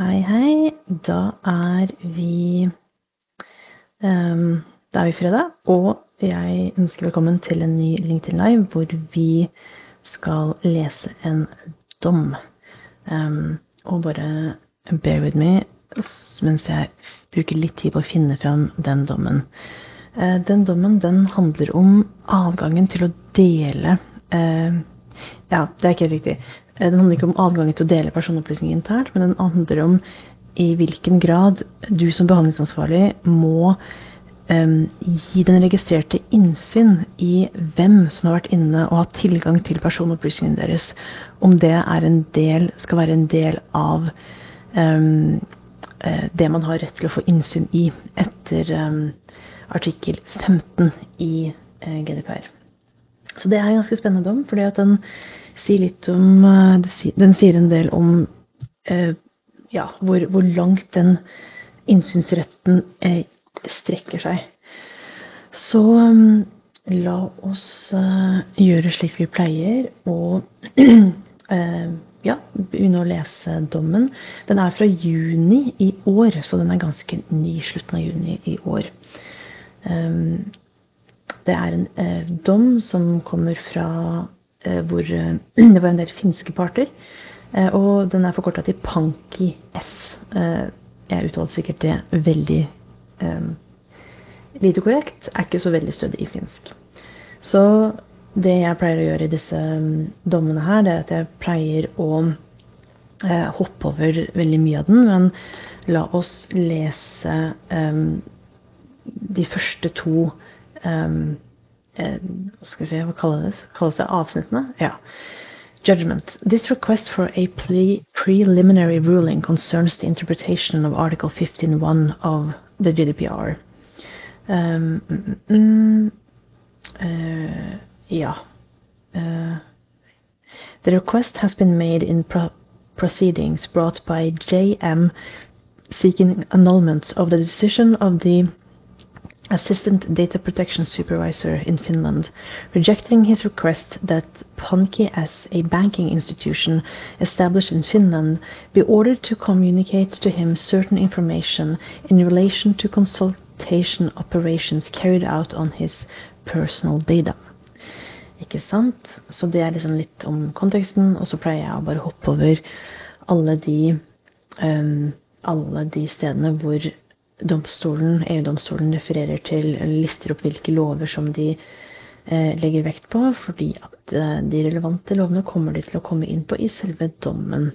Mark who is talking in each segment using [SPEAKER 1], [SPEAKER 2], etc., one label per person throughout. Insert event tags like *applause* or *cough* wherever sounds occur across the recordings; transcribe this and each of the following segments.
[SPEAKER 1] Hei, hei. Da er vi um, Da er vi fredag, og jeg ønsker velkommen til en ny LinkedIn Live hvor vi skal lese en dom. Um, og bare bear with me mens jeg bruker litt tid på å finne fram den dommen. Uh, den dommen den handler om adgangen til å dele uh, Ja, det er ikke helt riktig. Uh, den handler ikke om adgangen til å dele personopplysninger internt, men den handler om i hvilken grad du som behandlingsansvarlig må um, gi den registrerte innsyn i hvem som har vært inne og hatt tilgang til personopplysningene deres. Om det del, skal være en del av um, det man har rett til å få innsyn i etter um, artikkel 15 i uh, GDPR. Så det er en ganske spennende dom, fordi at den sier litt om uh, Den sier en del om uh, ja, hvor, hvor, langt den innsynsretten strekker seg. Så um, la oss gjøre slik vi pleier, og *clears throat* ja, begynne å lese dommen. Den er fra juni i år, så den er ganske ny. Slutten av juni i år. Det er en dom som kommer fra hvor *clears throat* det var en del finske parter. og den er forkorta til Panki S. jeg uttalte sikkert det veldig um, lite korrekt, er ikke så veldig stødig i finsk. Så det jeg pleier å gjøre i disse um, dommene her, det er at jeg pleier å eh, hoppe over veldig mye av den, men la oss lese um, de første to um, eh, Hva skal jeg si, hva kalles? Kalles det avsnittene? Ja. Judgment. This request for a pre preliminary ruling concerns the interpretation of Article 15.1 of the GDPR. Um, mm, uh, yeah. Uh, the request has been made in pro proceedings brought by JM seeking annulment of the decision of the Assistant Data Protection Supervisor in Finland, rejecting his request that Pankki S a banking institution established in Finland be ordered to communicate to him certain information in relation to consultation operations carried out on his personal data. Ikke sant? Så det er liksom litt om konteksten, og så pleier jeg å bare hoppe over alle de, um, alle de stedene hvor domstolen, EU-domstolen refererer til, lister opp hvilke lover som de eh, legger vekt på, fordi at eh, de relevante lovene kommer de til å komme inn på i selve dommen.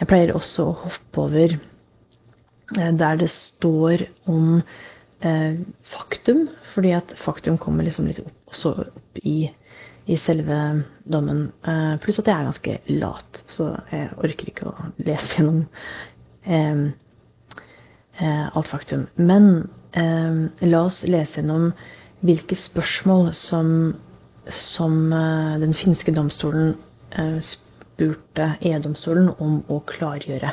[SPEAKER 1] Jeg pleier også å hoppe over eh, der det står om eh, faktum, fordi at faktum kommer liksom litt opp, også opp i, i selve dommen. Eh, pluss at jeg er ganske lat, så jeg orker ikke å lese gjennom eh, Eh, alt faktum. Men eh, la oss lese gjennom hvilke spørsmål som, som eh, den finske domstolen spurte E-domstolen om å klargjøre.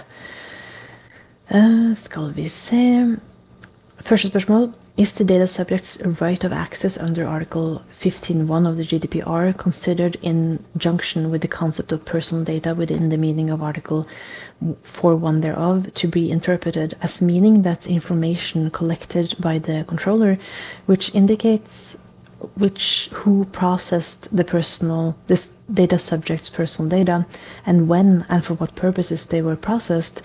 [SPEAKER 1] Skal vi se Første spørsmål. Is the data subject's right of access under Article 15.1 of the GDPR considered in junction with the concept of personal data within the meaning of Article 4.1 thereof to be interpreted as meaning that information collected by the controller which indicates which who processed the personal this data subject's personal data and when and for what purposes they were processed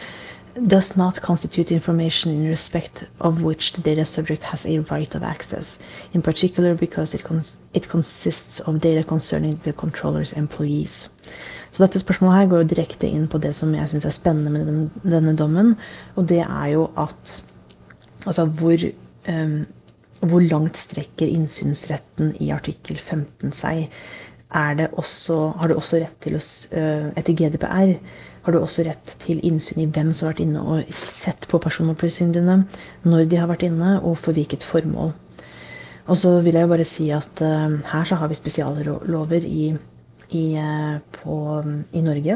[SPEAKER 1] does not constitute information in respect of which the data subject has a right of access, in particular because it, cons it consists of data concerning the controller's employees. Så dette spørsmålet her går jo direkte inn på det som jeg syns er spennende med den, denne dommen, og det er jo at altså hvor, um, hvor langt strekker innsynsretten i artikkel 15 seg? Det også, har du også rett til å, uh, etter GDPR har du også rett til innsyn i hvem som har vært inne og sett på personopplysningene dine, når de har vært inne, og for hvilket formål. Og så vil jeg jo bare si at uh, her så har vi spesiallover i, i, uh, på, i Norge.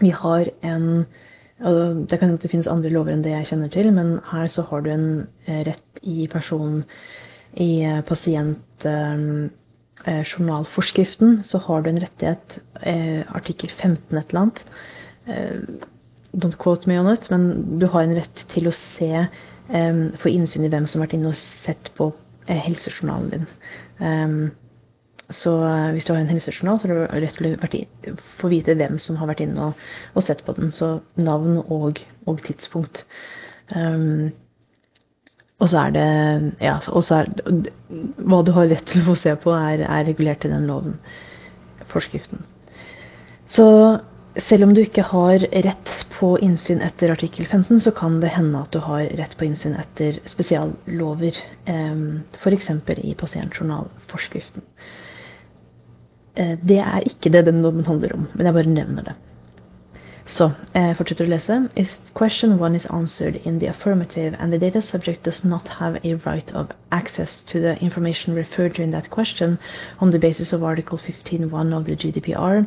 [SPEAKER 1] Vi har en og Det kan hende det finnes andre lover enn det jeg kjenner til, men her så har du en uh, rett i person i pasientjournalforskriften, så har du en rettighet, artikkel 15 et eller annet, Eh, don't quote me on it, men du har en rett til å se um, Få innsyn i hvem som har vært inne og sett på uh, helsejournalen din. Så hvis du har en helsejournal, så har du rett til å få vite hvem som har vært inne og, og sett på den. Så navn og, og tidspunkt. Um, og så er det Ja, og så er Hva du har rett til å få se på, er, er regulert i den loven. Forskriften. Så selv om du ikke har rett på innsyn etter artikkel 15, så kan det hende at du har rett på innsyn etter spesiallover. F.eks. i pasientjournalforskriften. Eh, det er ikke det den dommen handler om, men jeg bare nevner det. Så eh, fortsetter å lese. If question one is answered in the affirmative and the data subject does not have a right of access to the information referred to in that question on the basis of Article 15.1 of the GDPR,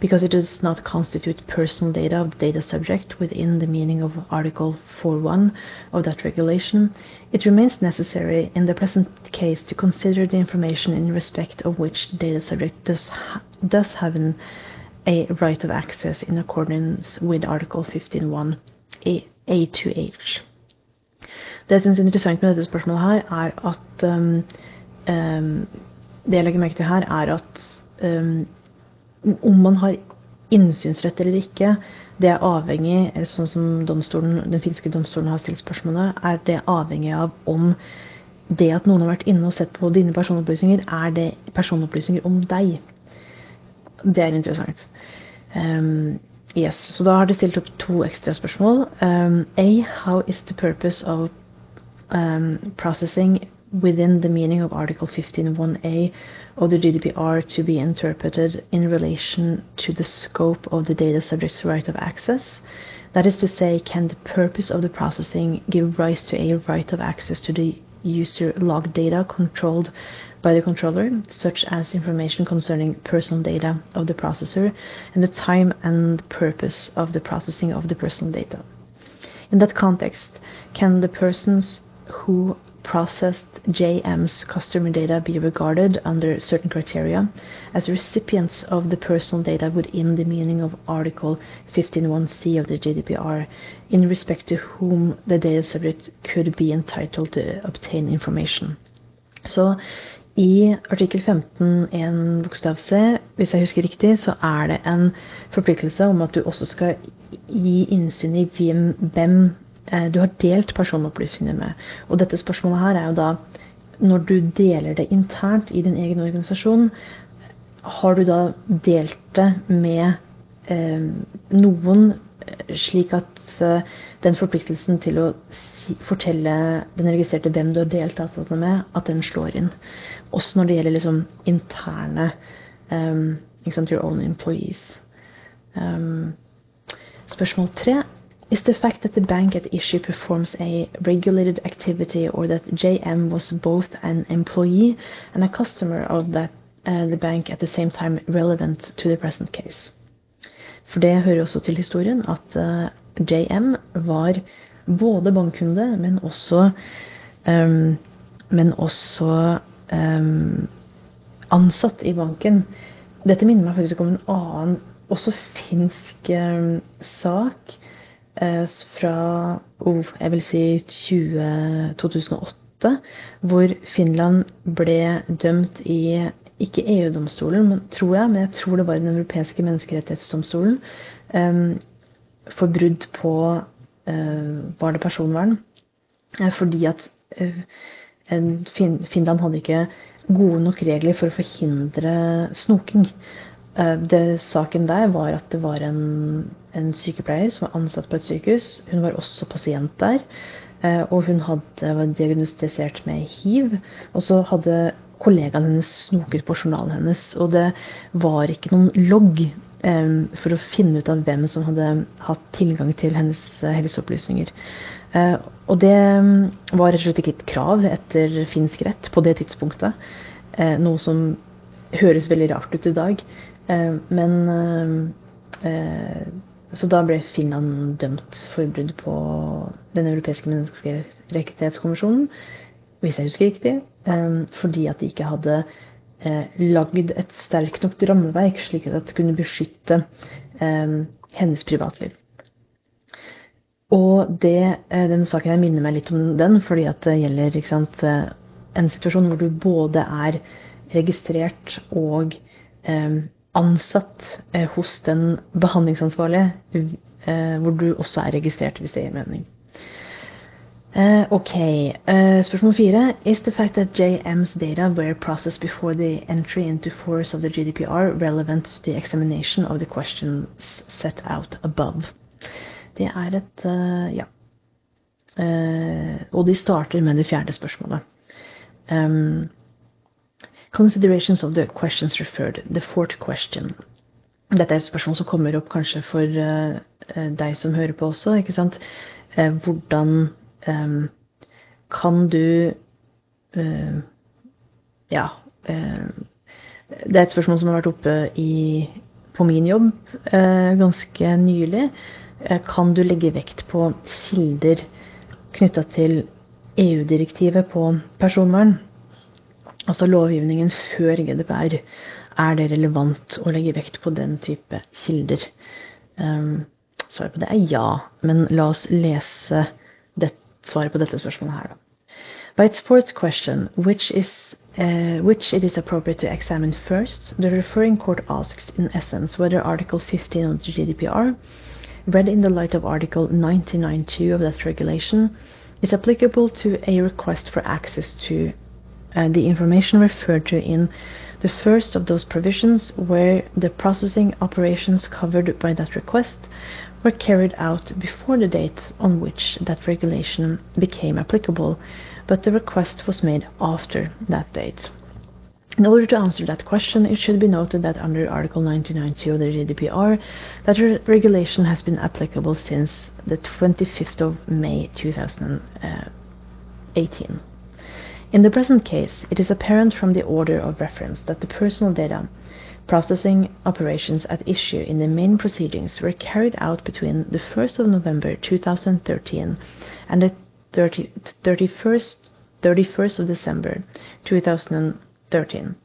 [SPEAKER 1] because it does not constitute personal data of the data subject within the meaning of Article 4.1 of that regulation, it remains necessary in the present case to consider the information in respect of which the data subject does, ha does have an a right of access in accordance with Article 15.1 A2H. Det jeg syns er interessant med dette spørsmålet her, er at um, um, Det jeg legger merke til her, er at um, om man har innsynsrett eller ikke, det er avhengig, sånn som den finske domstolen har stilt spørsmålet, er det avhengig av om det at noen har vært inne og sett på dine personopplysninger, er det personopplysninger om deg. Det er interessant. Um, yes, Så da har de stilt opp to ekstra spørsmål. Um, A. How is the purpose of um, processing within the meaning of Article 15.1a of the GDPR to be interpreted in relation to the scope of the data subject's right of access? That is to say, can the purpose of the processing give rise to a right of access to the user log data controlled by the controller, such as information concerning personal data of the processor and the time and purpose of the processing of the personal data. In that context, can the persons who processed JM's customer data be regarded under certain criteria as recipients of the personal data within the meaning of Article 15.1c of the GDPR in respect to whom the data subject could be entitled to obtain information. Så I artikkel 15.1 bokstav c, hvis jeg husker riktig, så er det en forpliktelse om at du også skal gi innsyn i hvem, du har delt personopplysninger med. Og dette spørsmålet her er jo da når du deler det internt i din egen organisasjon, har du da delt det med eh, noen eh, slik at eh, den forpliktelsen til å si, fortelle den registrerte hvem du har delt dataene med, at den slår inn. Også når det gjelder liksom interne um, Your own employees. Um, spørsmål tre. Is the fact that the bank at issue performs a regulated activity or that JM was both an employee and a customer of that, uh, the bank at the same time relevant to the present case? For det hører også til historien at uh, JM var både bankkunde, men også, um, men også um, ansatt i banken. Dette minner meg faktisk om en annen, også finsk um, sak fra oh, jeg vil si 20, 2008, hvor Finland ble dømt i ikke EU-domstolen, men tror jeg, men jeg tror det var Den europeiske menneskerettighetsdomstolen. Um, for brudd på uh, var det personvern. Uh, fordi at uh, Finland hadde ikke gode nok regler for å forhindre snoking. Det Saken der var at det var en, en, sykepleier som var ansatt på et sykehus. Hun var også pasient der. Og hun hadde, var diagnostisert med hiv. Og så hadde kollegaen hennes snoket på journalen hennes. Og det var ikke noen logg for å finne ut av hvem som hadde hatt tilgang til hennes eh, helseopplysninger. Eh, og det var rett og slett ikke et krav etter finsk rett på det tidspunktet. Eh, noe som høres veldig rart ut i dag. Men Så da ble Finland dømt for brudd på Den europeiske menneskerettighetskonvensjonen, hvis jeg husker riktig, fordi at de ikke hadde eh, lagd et sterkt nok rammeverk, slik at det kunne beskytte eh, hennes privatliv. Og det, denne saken her minner meg litt om den, fordi at det gjelder sant, en situasjon hvor du både er registrert og eh, ansatt eh, hos den behandlingsansvarlige, eh, hvor du også er registrert, hvis det gir mening. Uh, ok. Spørsmål fire. Is the fact that JM's data were processed before the entry into force of the GDPR relevant to the examination of the questions set out above? Det er et Ja. og de starter med det fjerde spørsmålet. Um, considerations of the questions referred. The fourth question. Dette er et spørsmål som kommer opp kanskje for deg som hører på også. ikke sant? hvordan um, kan du uh, Ja. Uh, det er et spørsmål som har vært oppe i, på min jobb uh, ganske nylig. kan du legge vekt på kilder knytta til EU-direktivet på personvern? Altså lovgivningen før GDPR. Er det relevant å legge vekt på den type kilder? Um, svaret på det er ja, men la oss lese svaret på dette spørsmålet her, da. By its fourth question, which is uh, which it is appropriate to examine first, the referring court asks, in essence, whether Article 15 of the GDPR, read in the light of Article 99.2 of that regulation, is applicable to a request for access to uh, the information referred to in the first of those provisions where the processing operations covered by that request were carried out before the date on which that regulation became applicable, but the request was made after that date. In order to answer that question, it should be noted that under Article 99.2 of the GDPR, that re regulation has been applicable since the 25th of May 2018. In the present case, it is apparent from the order of reference that the personal data Processing operations at issue in the main proceedings were carried out between the 1st of November 2013 and the 30, 31st, 31st of December 2013.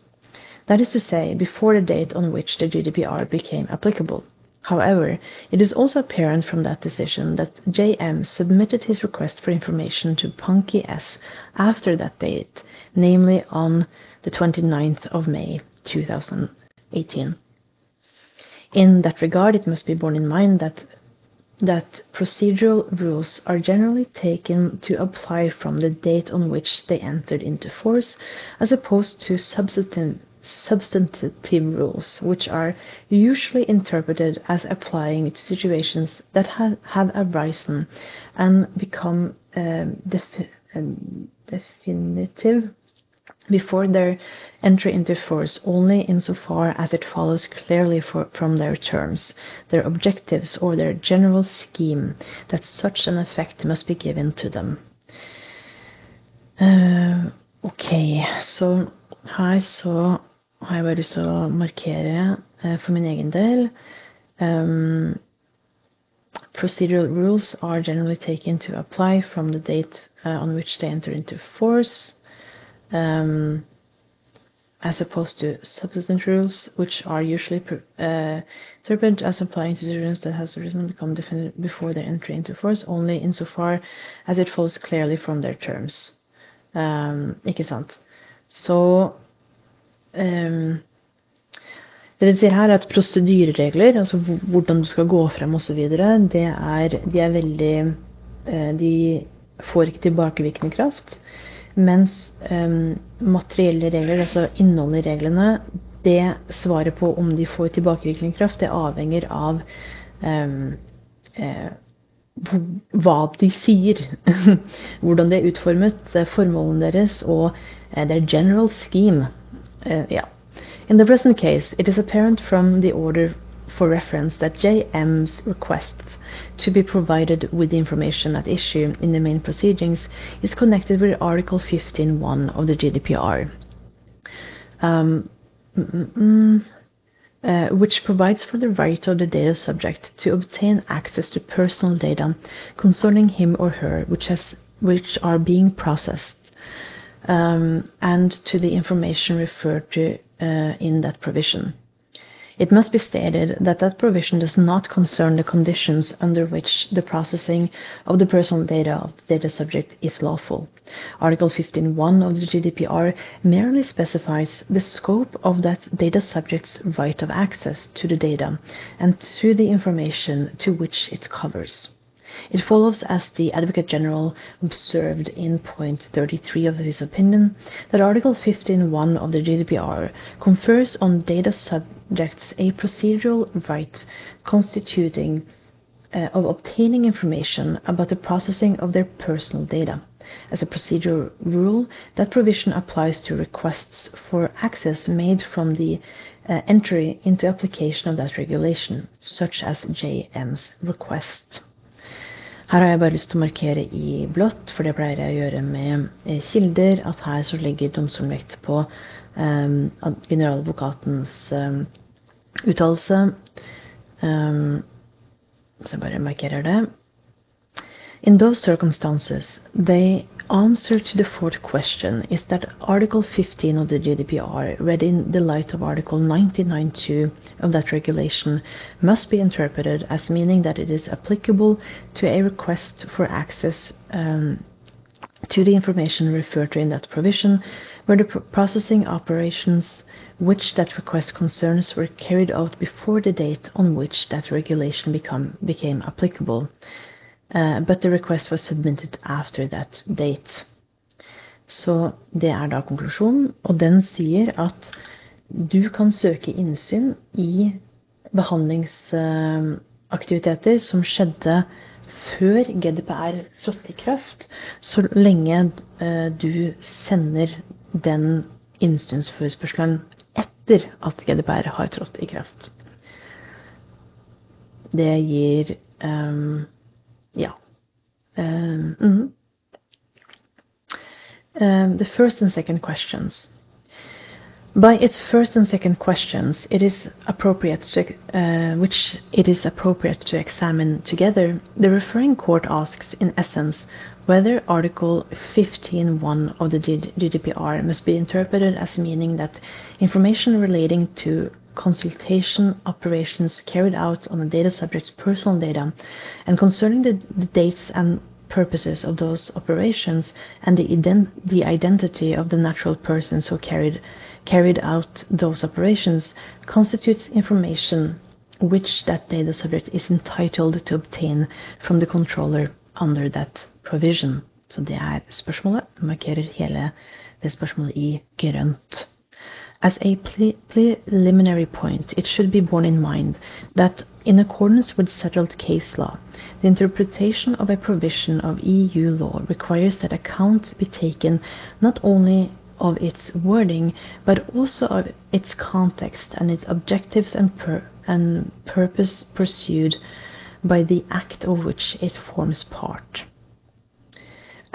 [SPEAKER 1] That is to say, before the date on which the GDPR became applicable. However, it is also apparent from that decision that JM submitted his request for information to Pankki S after that date, namely on the 29th of May 2018. In that regard, it must be borne in mind that that procedural rules are generally taken to apply from the date on which they entered into force, as opposed to substantive, substantive rules, which are usually interpreted as applying to situations that have, have arisen and become um, um, definitive before their entry into force only insofar as it follows clearly for, from their terms, their objectives, or their general scheme that such an effect must be given to them. Uh, ok, så her så har jeg bare lyst til å markere uh, for min egen del um, Procedural rules are generally taken to apply from the date uh, on which they enter into force um, as opposed to substantive rules, which are usually uh, interpreted as applying to decisions that has arisen become definite before their entry into force, only insofar as it follows clearly from their terms. Um, ikke sant? Så um, Det de sier her, er at prosedyreregler, altså hvordan du skal gå frem osv., de er veldig uh, De får ikke tilbakevirkende kraft. Mens um, materielle regler, altså innholdet i reglene, det svaret på om de får tilbakevirkende kraft, det avhenger av um, eh, hva de sier. *laughs* Hvordan det er utformet, formålene deres og their general scheme. Uh, yeah. In the present case, it is apparent from the order for reference that JM's requests to be provided with the information at issue in the main proceedings is connected with Article 15.1 of the GDPR, um, mm, mm, uh, which provides for the right of the data subject to obtain access to personal data concerning him or her which, has, which are being processed um, and to the information referred to uh, in that provision. It must be stated that that provision does not concern the conditions under which the processing of the personal data of the data subject is lawful. Article 15.1 of the GDPR merely specifies the scope of that data subject's right of access to the data and to the information to which it covers. It follows, as the Advocate General observed in point 33 of his opinion, that Article 15.1 of the GDPR confers on data subjects a procedural right constituting uh, of obtaining information about the processing of their personal data. As a procedural rule, that provision applies to requests for access made from the uh, entry into application of that regulation, such as JM's request. Her har jeg bare lyst til å markere i blått, for det pleier jeg å gjøre med eh, kilder, at her så legger domstolen vekt på um, generaladvokatens um, uttalelse. Um, så jeg bare markerer det. In those circumstances, they answer to the fourth question is that Article 15 of the GDPR, read in the light of Article 99.2 of that regulation, must be interpreted as meaning that it is applicable to a request for access um, to the information referred to in that provision, where the processing operations which that request concerns were carried out before the date on which that regulation become, became applicable. Uh, but the request was submitted after that date. Så det er da konklusjonen, og den sier at du kan søke innsyn i behandlingsaktiviteter som skjedde før GDPR trådte i kraft, så lenge uh, du sender den innsynsforespørselen etter at GDPR har trådt i kraft. Det gir um, yeah. Um, mm-hmm. um, the first and second questions. By its first and second questions, it is appropriate to, uh, which it is appropriate to examine together. The referring court asks, in essence, whether Article 15.1 of the GDPR must be interpreted as meaning that information relating to consultation operations carried out on the data subject's personal data and concerning the, the dates and purposes of those operations and the, ident- the identity of the natural persons who carried, carried out those operations constitutes information which that data subject is entitled to obtain from the controller under that provision. Så det er spørsmålet. Markerer hele det spørsmålet i grønt. As a preliminary point, it should be borne in mind that, in accordance with settled case law, the interpretation of a provision of EU law requires that account be taken not only of its wording, but also of its context and its objectives and, pur- and purpose pursued by the act of which it forms part.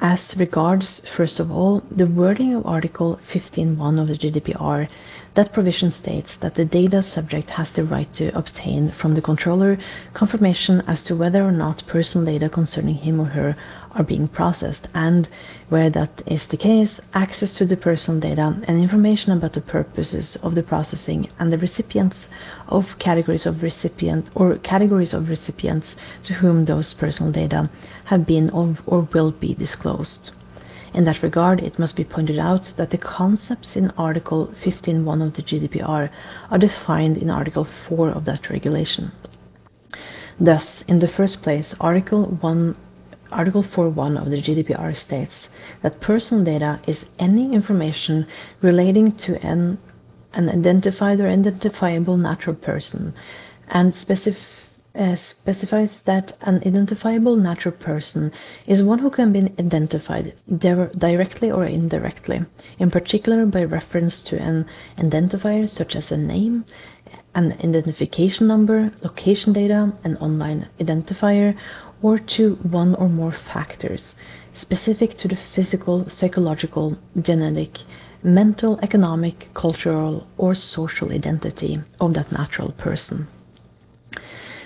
[SPEAKER 1] As regards, first of all, the wording of Article 15.1 of the GDPR, that provision states that the data subject has the right to obtain from the controller confirmation as to whether or not personal data concerning him or her are being processed, and, where that is the case, access to the personal data and information about the purposes of the processing and the recipients of categories of recipient or categories of recipients to whom those personal data have been or, or will be disclosed. In that regard, it must be pointed out that the concepts in Article 15.1 of the GDPR are defined in Article 4 of that regulation. Thus, in the first place, Article 1 Article 4.1 of the GDPR states that personal data is any information relating to an, an identified or identifiable natural person and specif- uh, specifies that an identifiable natural person is one who can be identified directly or indirectly, in particular by reference to an identifier such as a name, an identification number, location data, an online identifier, or to one or more factors specific to the physical, psychological, genetic, mental, economic, cultural, or social identity of that natural person.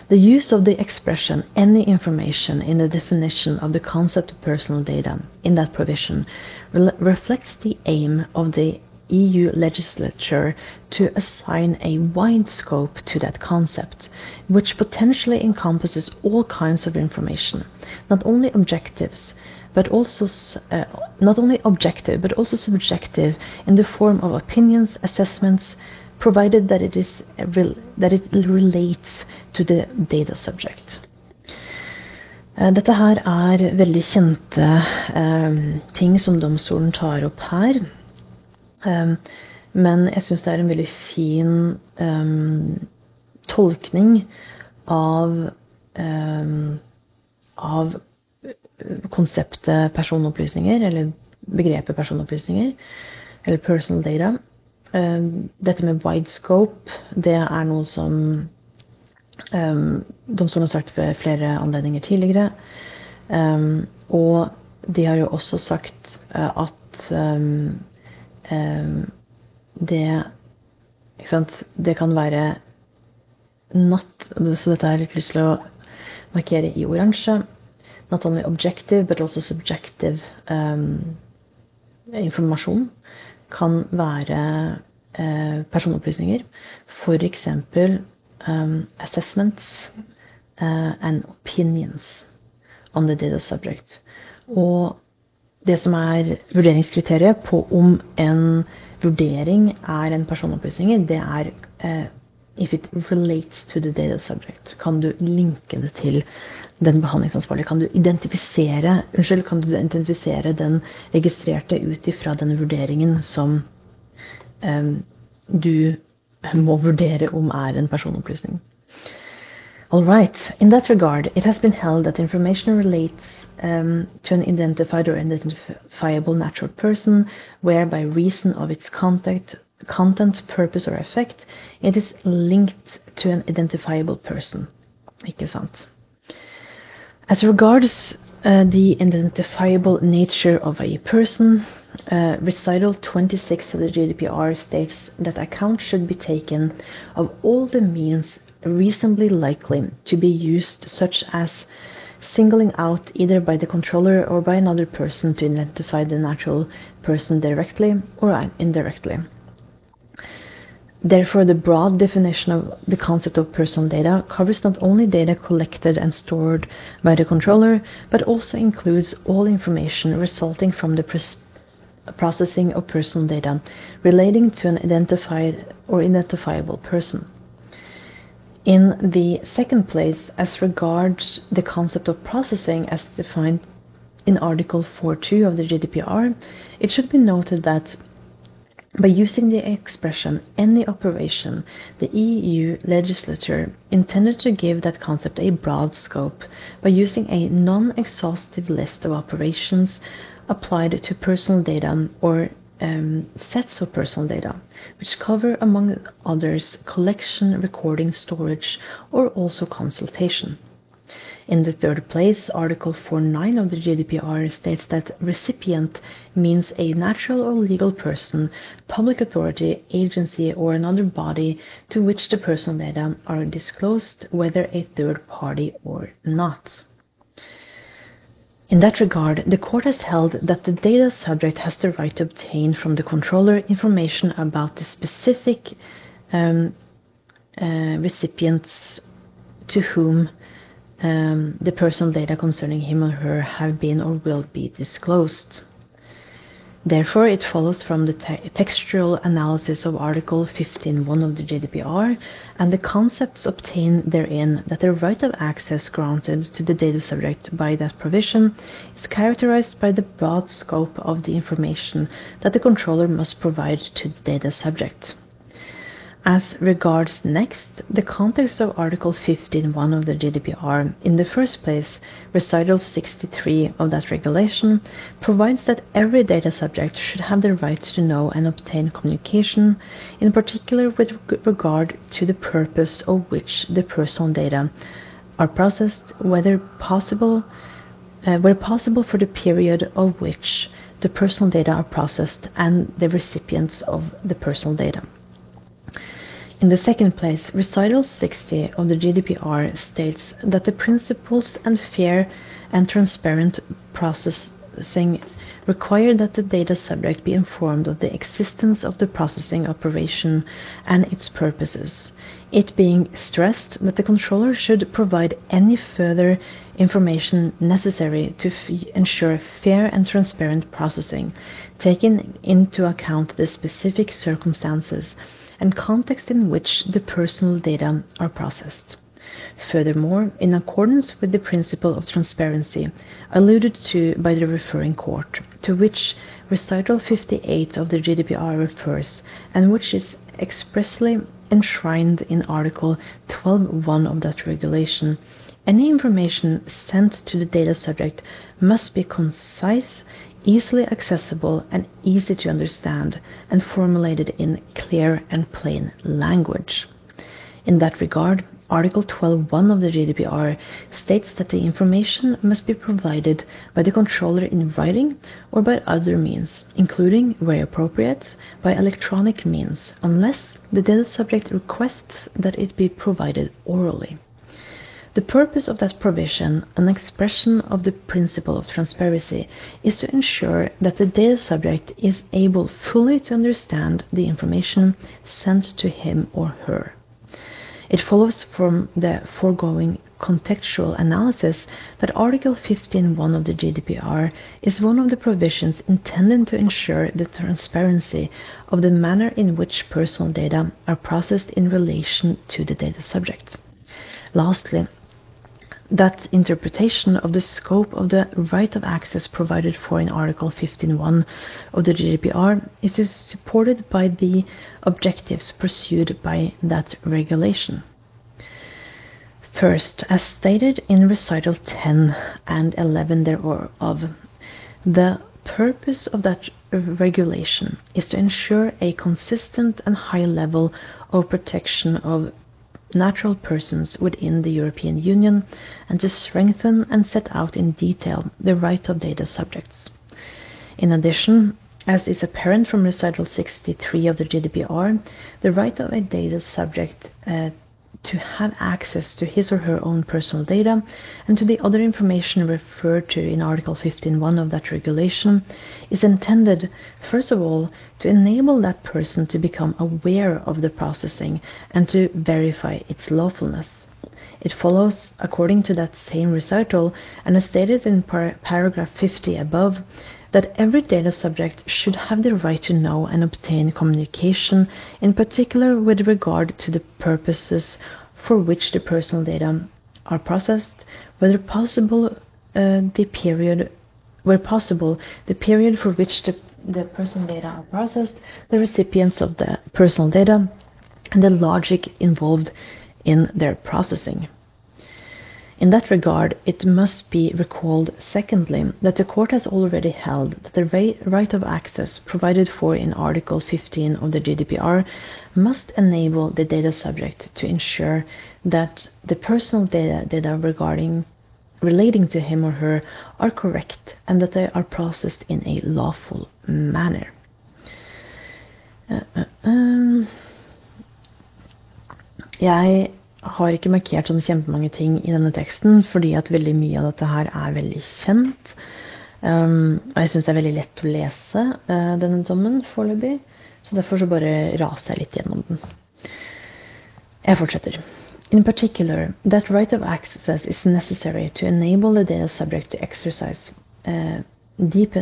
[SPEAKER 1] The use of the expression any information in the definition of the concept of personal data in that provision re reflects the aim of the EU legislature to assign a wide scope to that concept, which potentially encompasses all kinds of information, not only objectives, but also uh, not only objective but also subjective in the form of opinions, assessments, provided that it is that it relates to the data subject. Eh, dette her er veldig kjente eh, ting som domstolen tar opp her. Eh, men jeg syns det er en veldig fin eh, tolkning av eh, av konseptet personopplysninger, eller begrepet personopplysninger, eller personal data. Eh, dette med wide scope, det er noe som Um, domstolen har sagt ved flere anledninger tidligere. Um, og de har jo også sagt uh, at um, det ikke sant, Det kan være natt Så dette har jeg litt lyst til å markere i oransje. Not only objective, but also subjective informasjon kan være eh, personopplysninger. Eksempel um, assessments uh, and opinions on the data subject. Og det som er vurderingskriteriet på om en vurdering er en personopplysning, det er uh, if it relates to the data subject. Kan du linke det til den behandlingsansvarlige? Kan du identifisere unnskyld, kan du identifisere den registrerte ut ifra den vurderingen som um, du må vurdere om er en personopplysning. All right. In that regard, it has been held that information relates um, to an identified or identifiable natural person, where by reason of its content, content, purpose, or effect, it is linked to an identifiable person. Ikke sant? As regards uh, the identifiable nature of a person, uh, recital 26 of the GDPR states that account should be taken of all the means reasonably likely to be used, such as singling out either by the controller or by another person to identify the natural person directly or indirectly. Therefore, the broad definition of the concept of personal data covers not only data collected and stored by the controller, but also includes all information resulting from the processing of personal data relating to an identified or identifiable person. In the second place, as regards the concept of processing as defined in Article 4.2 of the GDPR, it should be noted that by using the expression any operation, the EU legislature intended to give that concept a broad scope by using a non exhaustive list of operations applied to personal data or um, sets of personal data, which cover, among others, collection, recording, storage, or also consultation. In the third place, Article 4.9 of the GDPR states that recipient means a natural or legal person, public authority, agency, or another body to which the personal data are disclosed, whether a third party or not. In that regard, the court has held that the data subject has the right to obtain from the controller information about the specific um, uh, recipients to whom um, the personal data concerning him or her have been or will be disclosed. Therefore, it follows from the te textual analysis of Article 15.1 of the GDPR and the concepts obtained therein that the right of access granted to the data subject by that provision is characterized by the broad scope of the information that the controller must provide to the data subject. As regards next, the context of Article 15.1 of the GDPR, in the first place, recital 63 of that regulation, provides that every data subject should have the right to know and obtain communication, in particular with regard to the purpose of which the personal data are processed, whether possible, uh, where possible for the period of which the personal data are processed and the recipients of the personal data. In the second place, Recital 60 of the GDPR states that the principles and fair and transparent process processing require that the data subject be informed of the existence of the processing operation and its purposes, it being stressed that the controller should provide any further information necessary to ensure fair and transparent processing, taking into account the specific circumstances and context in which the personal data are processed. Furthermore, in accordance with the principle of transparency alluded to by the referring court, to which recital 58 of the GDPR refers, and which is expressly enshrined in Article 12.1 of that regulation, any information sent to the data subject must be concise, easily accessible, and easy to understand, and formulated in clear and plain language. In that regard, Article 12.1 of the GDPR states that the information must be provided by the controller in writing or by other means, including, where appropriate, by electronic means, unless the data subject requests that it be provided orally. The purpose of that provision, an expression of the principle of transparency, is to ensure that the data subject is able fully to understand the information sent to him or her. It follows from the foregoing contextual analysis that Article 15.1 of the GDPR is one of the provisions intended to ensure the transparency of the manner in which personal data are processed in relation to the data subject. Lastly, that interpretation of the scope of the right of access provided for in Article 15.1 of the GDPR is supported by the objectives pursued by that regulation. First, as stated in recital 10 and 11 thereof, the purpose of that regulation is to ensure a consistent and high level of protection of natural persons within the European Union and to strengthen and set out in detail the right of data subjects. In addition, as is apparent from recital 63 of the GDPR, the right of a data subject uh, to have access to his or her own personal data and to the other information referred to in Article 15.1 of that regulation is intended, first of all, to enable that person to become aware of the processing and to verify its lawfulness. It follows, according to that same recital, and as stated in par paragraph 50 above, that every data subject should have the right to know and obtain communication, in particular with regard to the purposes for which the personal data are processed, whether possible uh, the period where possible the period for which the, the personal data are processed, the recipients of the personal data, and the logic involved in their processing. In that regard, it must be recalled, secondly, that the Court has already held that the right of access provided for in Article 15 of the GDPR must enable the data subject to ensure that the personal data, data regarding relating to him or her are correct and that they are processed in a lawful manner. Uh, uh, um. Jeg har ikke markert sånn kjempemange ting i denne teksten, fordi at veldig mye av dette her er veldig kjent. Um, og jeg syns det er veldig lett å lese uh, denne dommen foreløpig, så derfor så bare raser jeg litt gjennom den. Jeg fortsetter. In particular, that right of access is necessary to enable the data subject to exercise uh, deep,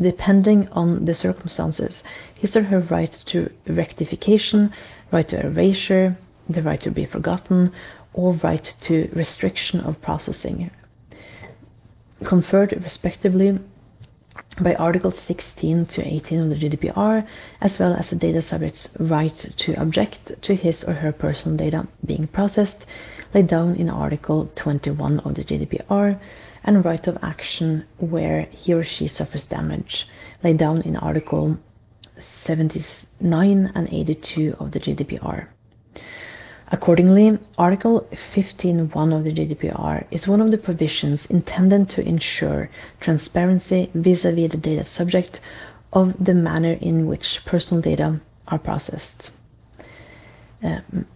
[SPEAKER 1] depending on the circumstances, his or her right to rectification, right to erasure, the right to be forgotten, or right to restriction of processing, conferred respectively by Articles 16 to 18 of the GDPR, as well as the data subject's right to object to his or her personal data being processed, laid down in Article 21 of the GDPR, and right of action where he or she suffers damage, laid down in Article 79 and 82 of the GDPR. Accordingly, Article 15.1 of the GDPR is one of the provisions intended to ensure transparency vis-à-vis -vis the data subject of the manner in which personal data are processed.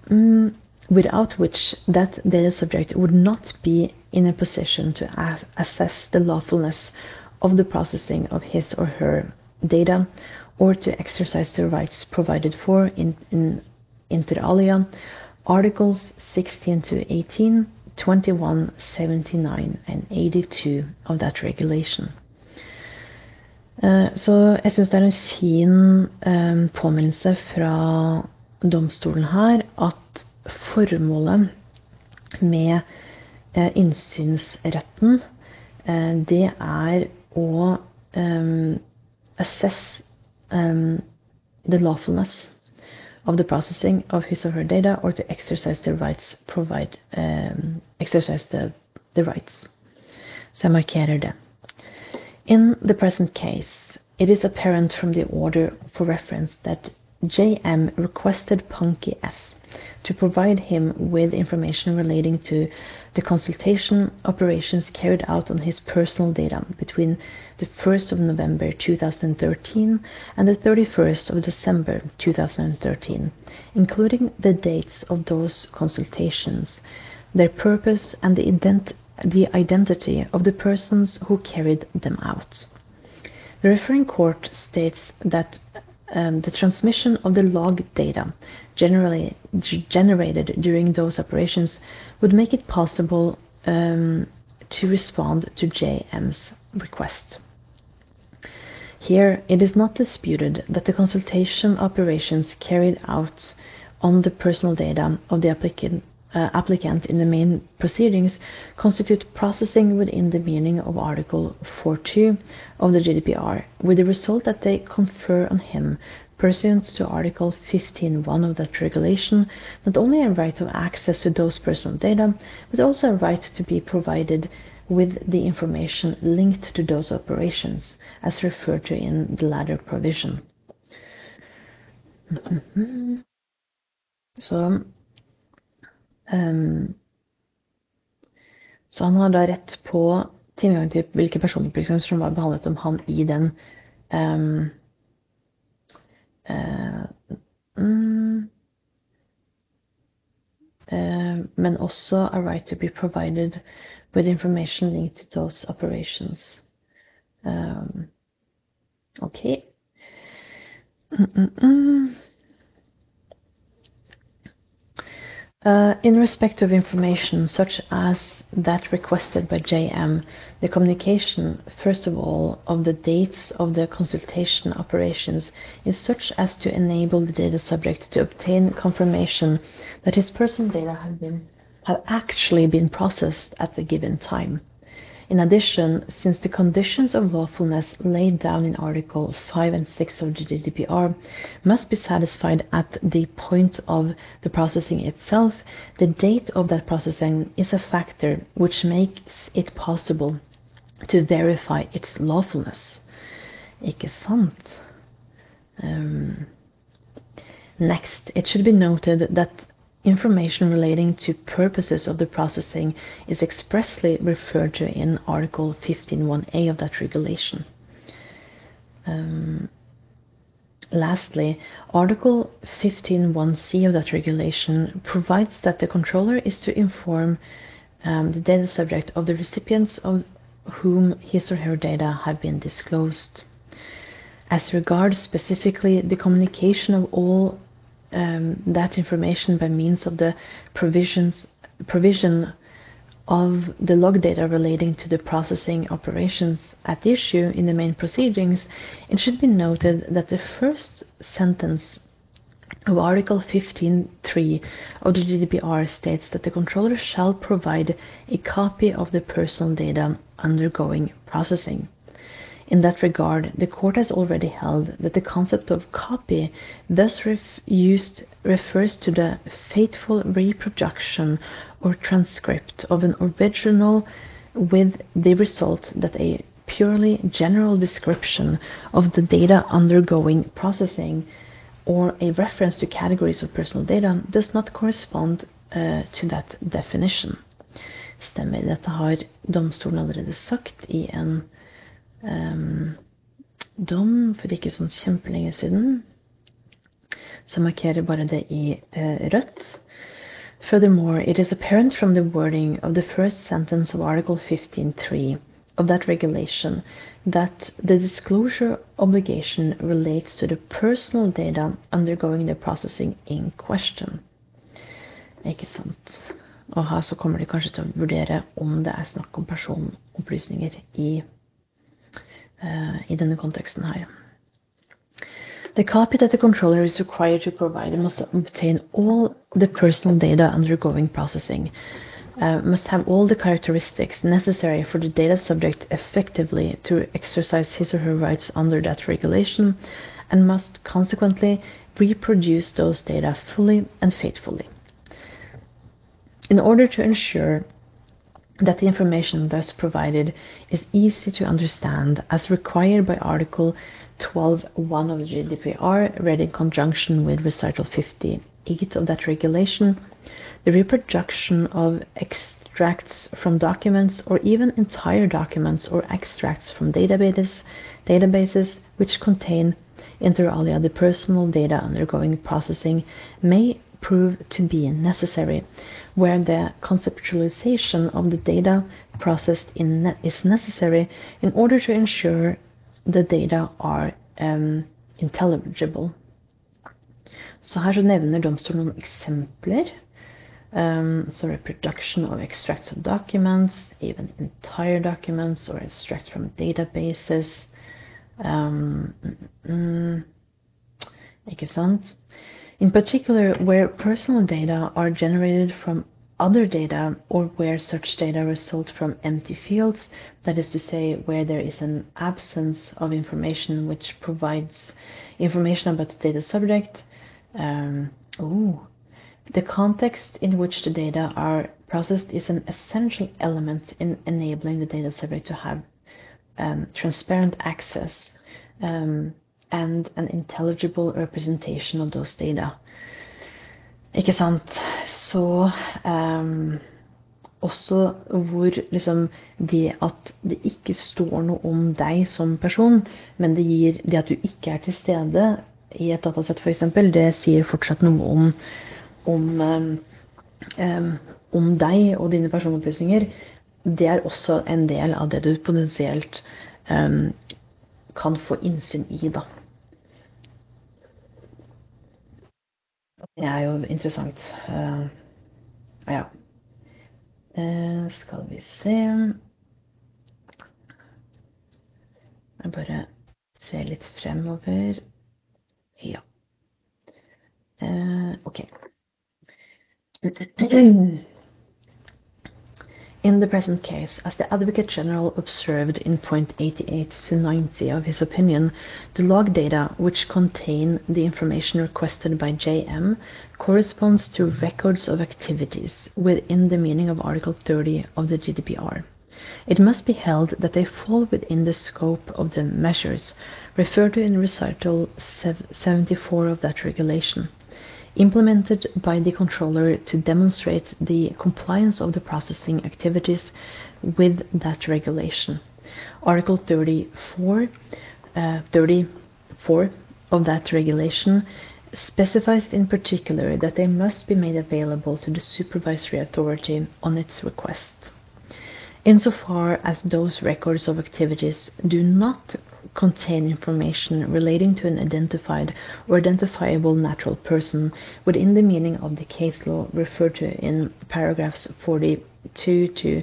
[SPEAKER 1] Mm, without which that data subject would not be in a position to assess the lawfulness of the processing of his or her data or to exercise the rights provided for in, in inter alia Articles 16 to 18, 21, 79 and 82 of that regulation. Eh, så jeg syns det er en fin eh, påminnelse fra domstolen her at formålet med eh, innsynsretten, det er å assess the lawfulness of the processing of his or her data or to exercise the rights provide um, exercise the, the rights. Så jeg. In the present case, it is apparent from the order for reference that JM requested Pankki S to provide him with information relating to the consultation operations carried out on his personal data between the 1st of November 2013 and the 31st of December 2013, including the dates of those consultations, their purpose, and the, ident- the identity of the persons who carried them out. The referring court states that um, the transmission of the log data generally generated during those operations would make it possible um, to respond to JM's request. Here, it is not disputed that the consultation operations carried out on the personal data of the applicant, applicant in the main proceedings constitute processing within the meaning of Article 4.2 of the GDPR, with the result that they confer on him pursuant to Article 15.1 of that regulation, not only a right of access to those personal data, but also a right to be provided with the information linked to those operations, as referred to in the latter provision. *clears throat* Um, Så han har da rett på tilgang til hvilke personopplysninger som var behandlet om han i den um, uh, mm, uh, men også a right to be provided with information linked to those operations. Um, ok. Mm-mm-mm. Uh, in respect of information such as that requested by JM, the communication, first of all, of the dates of the consultation operations is such as to enable the data subject to obtain confirmation that his personal data have been have actually been processed at the given time. In addition, since the conditions of lawfulness laid down in Article 5 and 6 of the GDPR must be satisfied at the point of the processing itself, the date of that processing is a factor which makes it possible to verify its lawfulness. Ikke sant? Um, next, it should be noted that Information relating to purposes of the processing is expressly referred to in Article 15.1a of that regulation. Um, lastly, Article 15.1c of that regulation provides that the controller is to inform um, the data subject of the recipients of whom his or her data have been disclosed. As regards specifically the communication of all um, that information by means of the provisions provision of the log data relating to the processing operations at issue in the main proceedings, it should be noted that the first sentence of Article 15.3 of the GDPR states that the controller shall provide a copy of the personal data undergoing processing. In that regard, the court has already held that the concept of copy thus used refers to the faithful reproduction or transcript of an original with the result that a purely general description of the data undergoing processing or a reference to categories of personal data does not correspond uh, to that definition. Stemmer. Dette har domstolen allerede sagt i en dom for ikke sånn kjempelenge siden. Så jeg markerer bare det i uh, rødt. Furthermore, it is apparent from the wording of the first sentence of Article 15.3 of that regulation that the disclosure obligation relates to the personal data undergoing the processing in question. Ikke sant? Og her så kommer de kanskje til å vurdere om det er snakk om personopplysninger i, i denne konteksten her. The copy that the controller is required to provide must obtain all the personal data undergoing processing, uh, must have all the characteristics necessary for the data subject effectively to exercise his or her rights under that regulation, and must consequently reproduce those data fully and faithfully. In order to ensure that the information thus provided is easy to understand as required by Article 12.1 of the GDPR, read in conjunction with Recital 58 of that regulation, the reproduction of extracts from documents or even entire documents or extracts from databases, databases which contain inter alia the personal data undergoing processing may prove to be necessary, where the conceptualization of the data processed in is necessary in order to ensure the data are um, intelligible. Så her så nevner domstolen noen eksempler. Um, so reproduction of extracts of documents, even entire documents or extract from databases. Um, mm, ikke sant? In particular, where personal data are generated from other data or where such data result from empty fields, that is to say, where there is an absence of information which provides information about the data subject. Um, ooh, the context in which the data are processed is an essential element in enabling the data subject to have um, transparent access. Um, and an intelligible representation of those data. Ikke sant? Så um, også hvor liksom det at det ikke står noe om deg som person, men det gir det at du ikke er til stede i et datasett f.eks., det sier fortsatt noe om, om, um, om deg og dine personopplysninger. Det er også en del av det du potensielt um, kan få innsyn i, da. Det er jo interessant. Uh, ja. Uh, skal vi se Jeg bare ser litt fremover. Ja. Uh, OK. In the present case, as the Advocate General observed in point 88 to 90 of his opinion, the log data which contain the information requested by JM corresponds to records of activities within the meaning of Article 30 of the GDPR. It must be held that they fall within the scope of the measures referred to in recital 74 of that regulation implemented by the controller to demonstrate the compliance of the processing activities with that regulation. Article 34, uh, 34 of that regulation specifies in particular that they must be made available to the supervisory authority on its request. Insofar as those records of activities do not contain information relating to an identified or identifiable natural person within the meaning of the case law referred to in paragraphs 42 to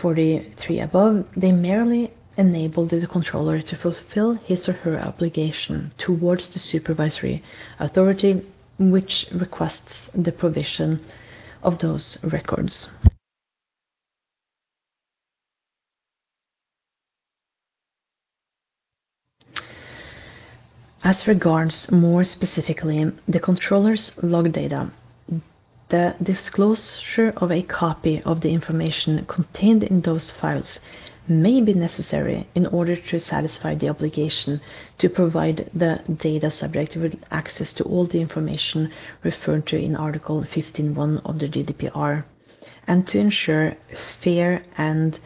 [SPEAKER 1] 43 above, they merely enable the controller to fulfill his or her obligation towards the supervisory authority which requests the provision of those records. As regards more specifically the controller's log data, the disclosure of a copy of the information contained in those files may be necessary in order to satisfy the obligation to provide the data subject with access to all the information referred to in Article 15.1 of the GDPR, and to ensure fair and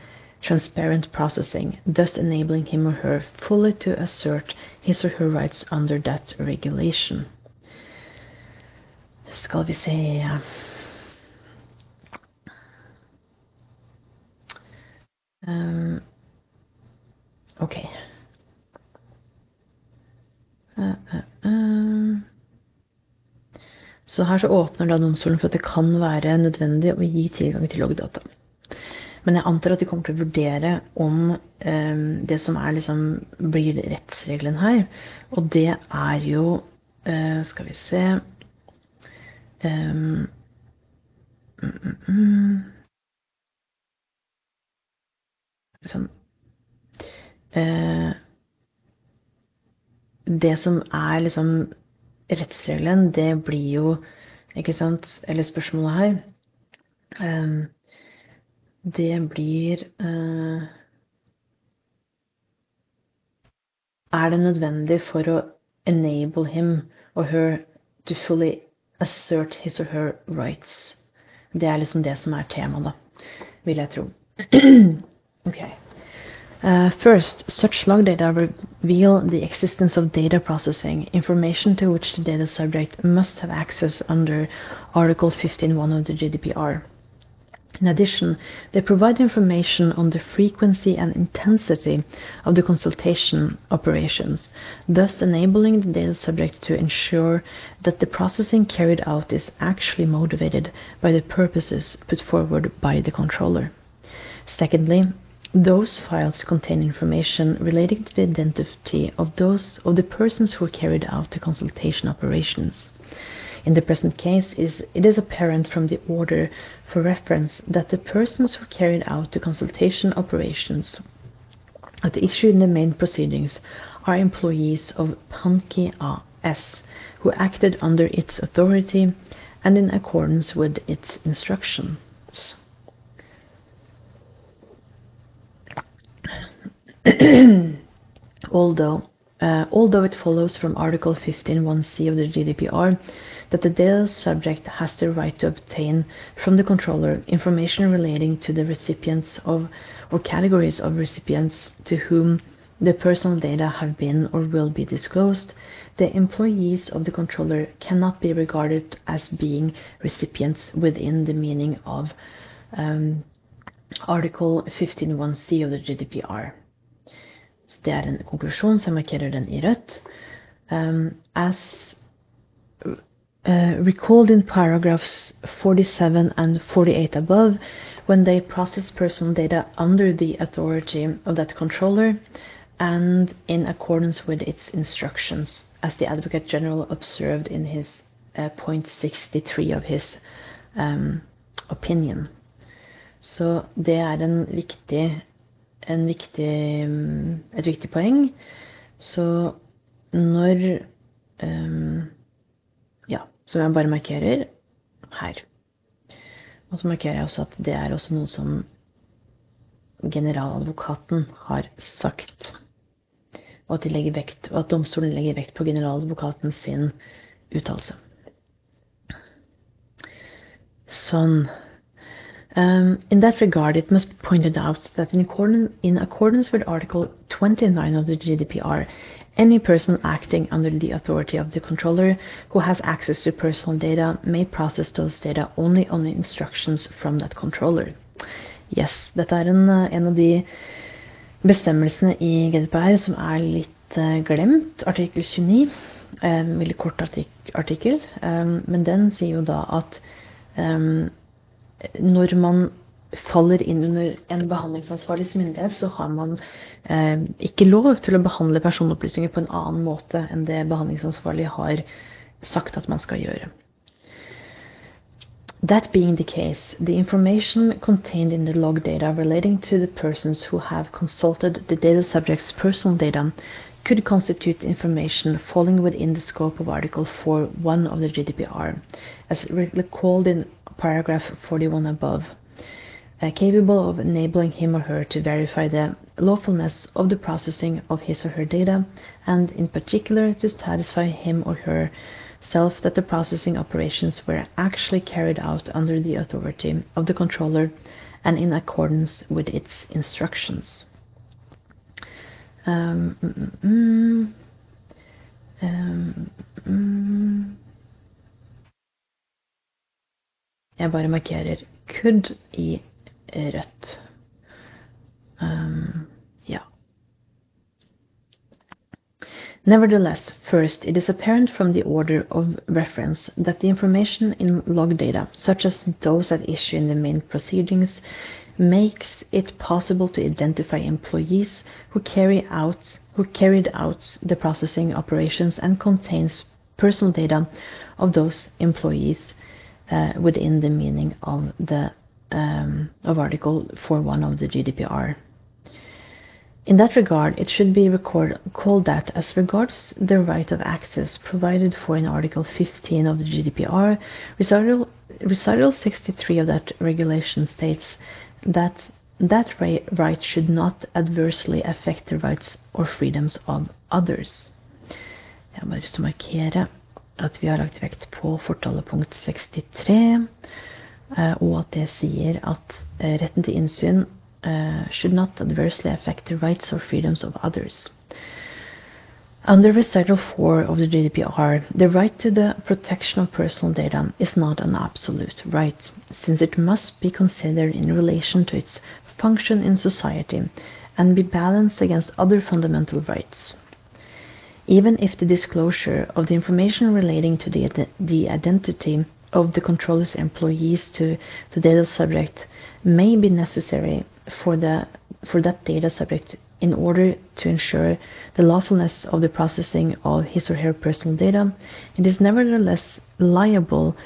[SPEAKER 1] transparent processing, thus enabling him or her fully to assert his or her rights under that regulation. Skal vi se um, Ok. Uh, uh, uh. Så her så åpner da domstolen for at det kan være nødvendig å gi tilgang til loggdata. Men jeg antar at de kommer til å vurdere om eh, det som er liksom blir rettsregelen her. Og det er jo eh, Skal vi se um, mm, mm, Sånn eh, Det som er liksom rettsregelen, det blir jo Ikke sant? Eller spørsmålet her. Um, det blir uh, Er det nødvendig for å enable him or her to fully assert his or her rights? Det er liksom det som er temaet, da, vil jeg tro. *clears throat* okay. Uh, first, such log data reveal the existence of data processing, information to which the data subject must have access under Article 15.1 of the GDPR. In addition, they provide information on the frequency and intensity of the consultation operations, thus enabling the data subject to ensure that the processing carried out is actually motivated by the purposes put forward by the controller. Secondly, those files contain information relating to the identity of those of the persons who carried out the consultation operations. In the present case, is, it is apparent from the order for reference that the persons who carried out the consultation operations at the issue in the main proceedings are employees of Pankki AS, who acted under its authority and in accordance with its instructions. *clears throat* although, uh, although it follows from Article 15.1c of the GDPR that the data subject has the right to obtain from the controller information relating to the recipients of or categories of recipients to whom the personal data have been or will be disclosed, the employees of the controller cannot be regarded as being recipients within the meaning of um, Article 15.1c of the GDPR. Så det er en konklusjon, så jeg markerer den i rødt. Um, as uh, recalled in paragraphs 47 and 48 above, when they process personal data under the authority of that controller and in accordance with its instructions, as the Advocate General observed in his uh, point 63 of his um, opinion. Så det er en viktig, viktig, et viktig poeng. Så når um, som jeg bare markerer her. Og så markerer jeg også at det er også noe som generaladvokaten har sagt. Og at, vekt, og at domstolen legger vekt på generaladvokaten sin uttalelse. Sånn. Um, in that regard, it must be pointed out that in accordance, in accordance with Article 29 of the GDPR, Any person acting under the authority of the controller who has access to personal data may process those data only on instructions from that controller. Yes, dette er en, en av de bestemmelsene i GDPR som er litt uh, glemt. Artikkel 29. Um, veldig kort artikkel. Um, men den sier jo da at um, når man faller inn under en behandlingsansvarlig myndighet, så har man eh, ikke lov til å behandle personopplysninger på en annen måte enn det behandlingsansvarlig har sagt at man skal gjøre. That being the case, the information contained in the log data relating to the persons who have consulted the data subject's personal data could constitute information falling within the scope of Article 4.1 of the GDPR, as recalled in paragraph 41 above. uh, capable of enabling him or her to verify the lawfulness of the processing of his or her data, and in particular to satisfy him or herself that the processing operations were actually carried out under the authority of the controller and in accordance with its instructions. Um, mm, um, mm. Jeg bare i rødt. Um, ja. Nevertheless, first, it is apparent from the order of reference that the information in log data, such as those at issue in the main proceedings, makes it possible to identify employees who carry out who carried out the processing operations and contains personal data of those employees within the meaning of the um, of Article 4.1 of the GDPR. In that regard, it should be record, called that as regards the right of access provided for in Article 15 of the GDPR, recital, recital 63 of that regulation states that that right should not adversely affect the rights or freedoms of others. Lyst til å markere at vi har lagt vekt på fortalepunkt 63, eh, og at det sier at eh, retten til innsyn uh, should not adversely affect the rights or freedoms of others. Under Recital 4 of the GDPR, the right to the protection of personal data is not an absolute right, since it must be considered in relation to its function in society and be balanced against other fundamental rights. Even if the disclosure of the information relating to the, the identity of the controller's employees to the data subject may be necessary for the for that data subject in order to ensure the lawfulness of the processing of his or her personal data, it is nevertheless liable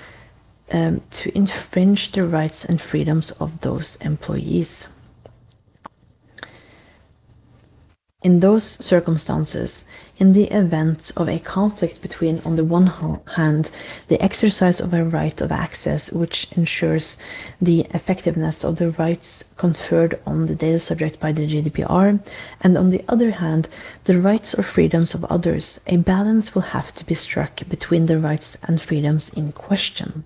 [SPEAKER 1] um, to infringe the rights and freedoms of those employees. In those circumstances, in the event of a conflict between, on the one hand, the exercise of a right of access which ensures the effectiveness of the rights conferred on the data subject by the GDPR, and on the other hand, the rights or freedoms of others, a balance will have to be struck between the rights and freedoms in question.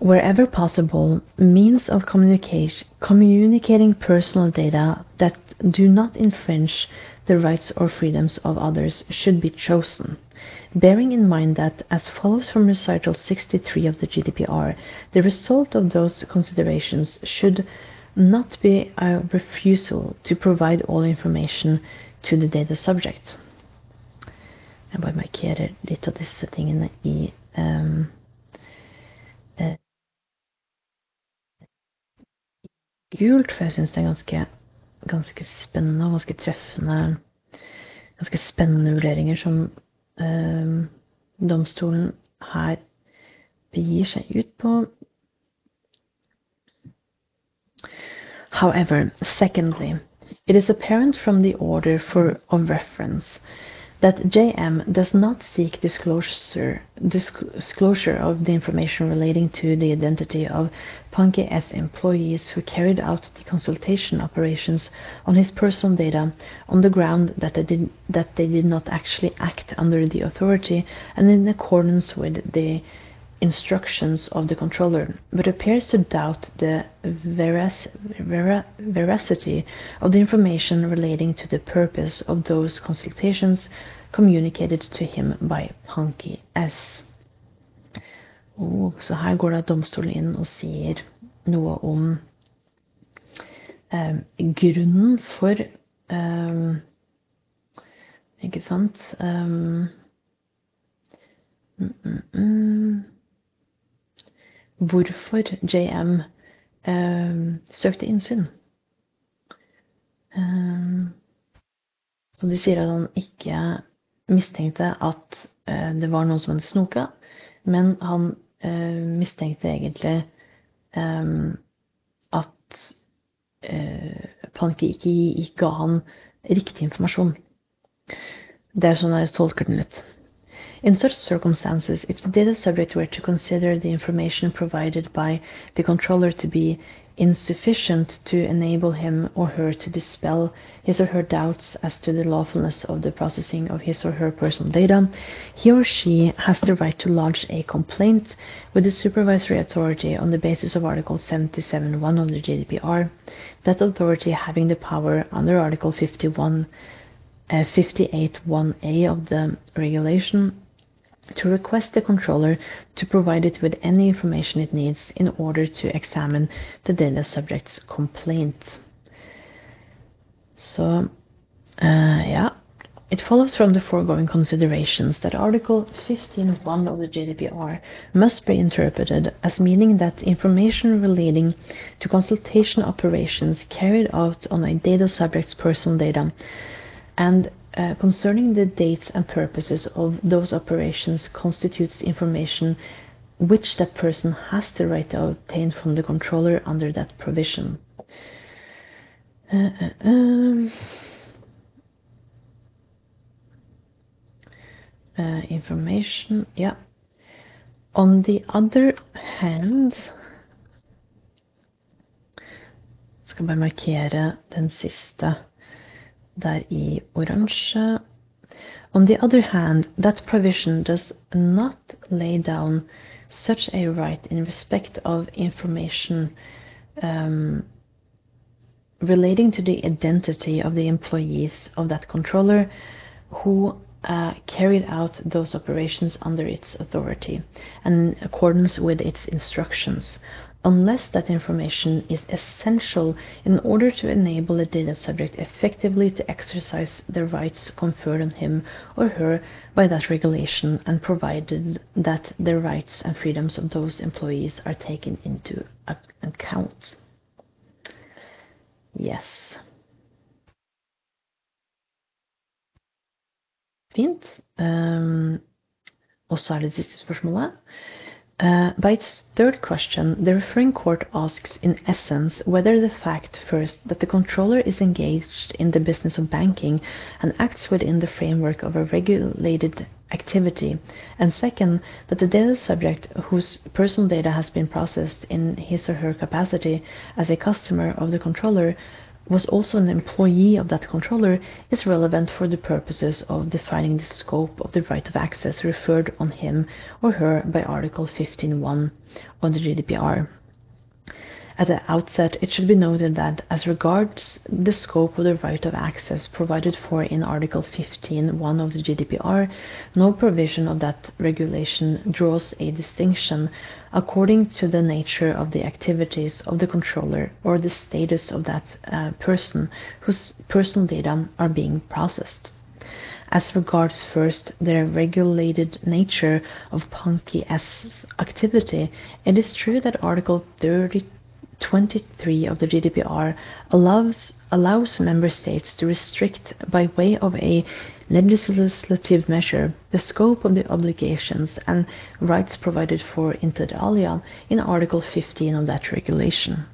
[SPEAKER 1] Wherever possible, means of communicating personal data that do not infringe the rights or freedoms of others should be chosen. Bearing in mind that, as follows from recital 63 of the GDPR, the result of those considerations should not be a refusal to provide all information to the data subject. Jeg bare markerer litt av disse tingene i um, gult, for jeg syns det er ganske, ganske, spennende og ganske treffende Ganske spennende vurderinger som eh, domstolen her begir seg ut på. However, secondly, it is apparent from the order for, of reference that JM does not seek disclosure, disclosure of the information relating to the identity of Pankki S employees who carried out the consultation operations on his personal data on the ground that they did, that they did not actually act under the authority and in accordance with the instructions of the controller, but appears to doubt the veras, vera veracity of the information relating to the purpose of those consultations communicated to him by Punky S. Oh, så her går da domstolen inn og sier noe om eh, grunnen for eh, Ikke sant? Eh, mm, mm, mm hvorfor JM eh, søkte innsyn. Eh, så de sier at han ikke mistenkte at eh, det var noen som hadde snoka, men han eh, mistenkte egentlig eh, at eh, Panki ikke, ikke ga han riktig informasjon. Det er sånn jeg tolker den litt. In such circumstances, if the data subject were to consider the information provided by the controller to be insufficient to enable him or her to dispel his or her doubts as to the lawfulness of the processing of his or her personal data, he or she has the right to lodge a complaint with the supervisory authority on the basis of Article 77.1 of the GDPR, that authority having the power under Article 51, uh, 58.1a of the regulation to request the controller to provide it with any information it needs in order to examine the data subject's complaint. Så uh, yeah, It follows from the foregoing considerations that Article 15.1 of the GDPR must be interpreted as meaning that information relating to consultation operations carried out on a data subject's personal data and uh, concerning the dates and purposes of those operations constitutes information which that person has the right to obtain from the controller under that provision. Uh, uh, um. uh, information. Yeah. On the other hand Skal bare markere den siste der i oransje. On the other hand, that provision does not lay down such a right in respect of information um, relating to the identity of the employees of that controller who uh, carried out those operations under its authority and in accordance with its instructions, unless that information is essential in order to enable the data subject effectively to exercise the rights conferred on him or her by that regulation and provided that the rights and freedoms of those employees are taken into account. Yes. Fint. Og så er det siste spørsmålet. Uh, by its third question, the referring court asks in essence whether the fact, first, that the controller is engaged in the business of banking and acts within the framework of a regulated activity, and second, that the data subject whose personal data has been processed in his or her capacity as a customer of the controller was also an employee of that controller is relevant for the purposes of defining the scope of the right of access referred on him or her by Article 15.1 of the GDPR. At the outset, it should be noted that, as regards the scope of the right of access provided for in Article 15.1 of the GDPR, no provision of that regulation draws a distinction according to the nature of the activities of the controller or the status of that uh, person whose personal data are being processed. As regards first the regulated nature of Pankki S's activity, it is true that Article 30 23 of the GDPR allows, allows member states to restrict, by way of a legislative measure, the scope of the obligations and rights provided for inter alia in Article 15 of that regulation.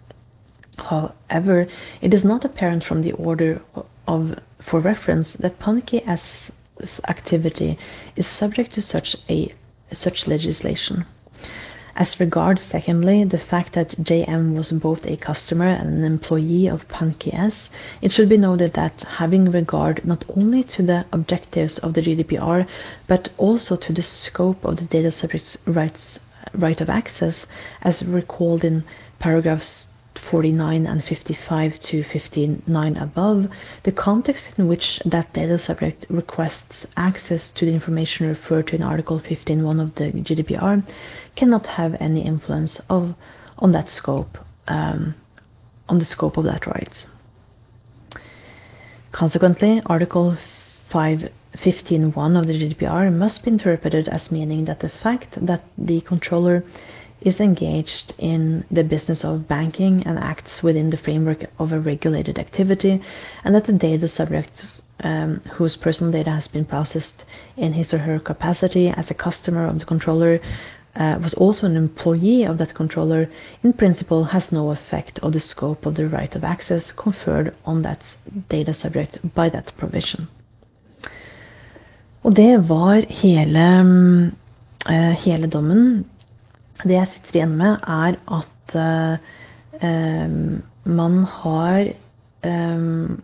[SPEAKER 1] However, it is not apparent from the order of for reference that S's activity is subject to such a such legislation. As regards, secondly, the fact that JM was both a customer and an employee of Pankki S, it should be noted that having regard not only to the objectives of the GDPR, but also to the scope of the data subject's rights, right of access, as recalled in paragraphs 49 and 55 to 59 above, the context in which that data subject requests access to the information referred to in Article 15.1 of the GDPR cannot have any influence of, on that scope, um, on the scope of that right. Consequently, Article 5.15.1 of the GDPR must be interpreted as meaning that the fact that the controller is engaged in the business of banking and acts within the framework of a regulated activity, and that the data subject um, whose personal data has been processed in his or her capacity as a customer of the controller uh, was also an employee of that controller, in principle has no effect of the scope of the right of access conferred on that data subject by that provision. Og det var hele, uh, hele dommen. Det jeg sitter igjen med, er at uh, man har um,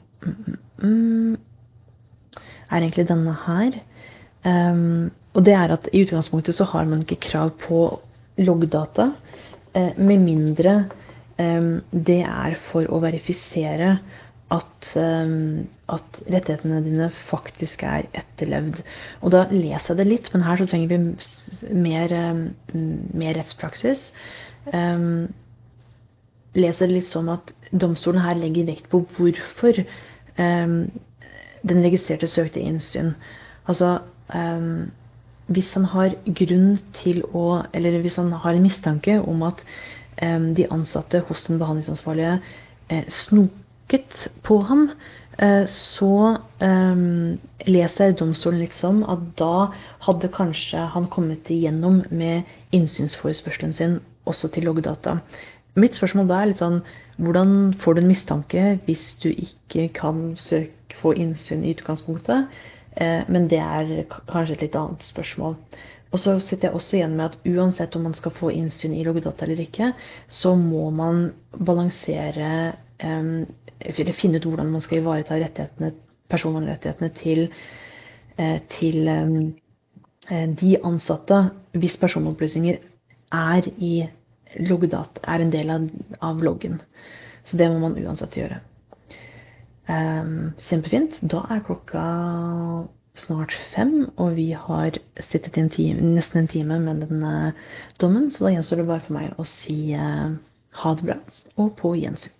[SPEAKER 1] um, Er egentlig denne her. Um, og det er at i utgangspunktet så har man ikke krav på loggdata, uh, med mindre det er for å verifisere at, um, at, rettighetene dine faktisk er etterlevd. Og da leser jeg det litt, men her så trenger vi mer, um, mer rettspraksis. Um, leser det litt sånn at domstolen her legger vekt på hvorfor um, den registrerte søkte innsyn. Altså um, hvis han har grunn til å Eller hvis han har en mistanke om at de ansatte hos den behandlingsansvarlige eh, snoket på ham, eh, så um, leser domstolen liksom at da hadde kanskje han kommet igjennom med innsynsforespørselen sin også til loggdata. Mitt spørsmål da er litt sånn hvordan får du en mistanke hvis du ikke kan søke få innsyn i utgangspunktet? Eh, men det er kanskje et litt annet spørsmål. Og så sitter jeg også igjen med at uansett om man skal få innsyn i loggdata eller ikke, så må man balansere Eller finne ut hvordan man skal ivareta rettighetene, personvernrettighetene til, eh, til de ansatte hvis personopplysninger er i logdat, er en del av, av, loggen. Så det må man uansett gjøre. Kjempefint. Da er klokka snart fem, og vi har sittet i en time, nesten en time med denne dommen, så da gjenstår det bare for meg å si ha det bra og på gjensyn.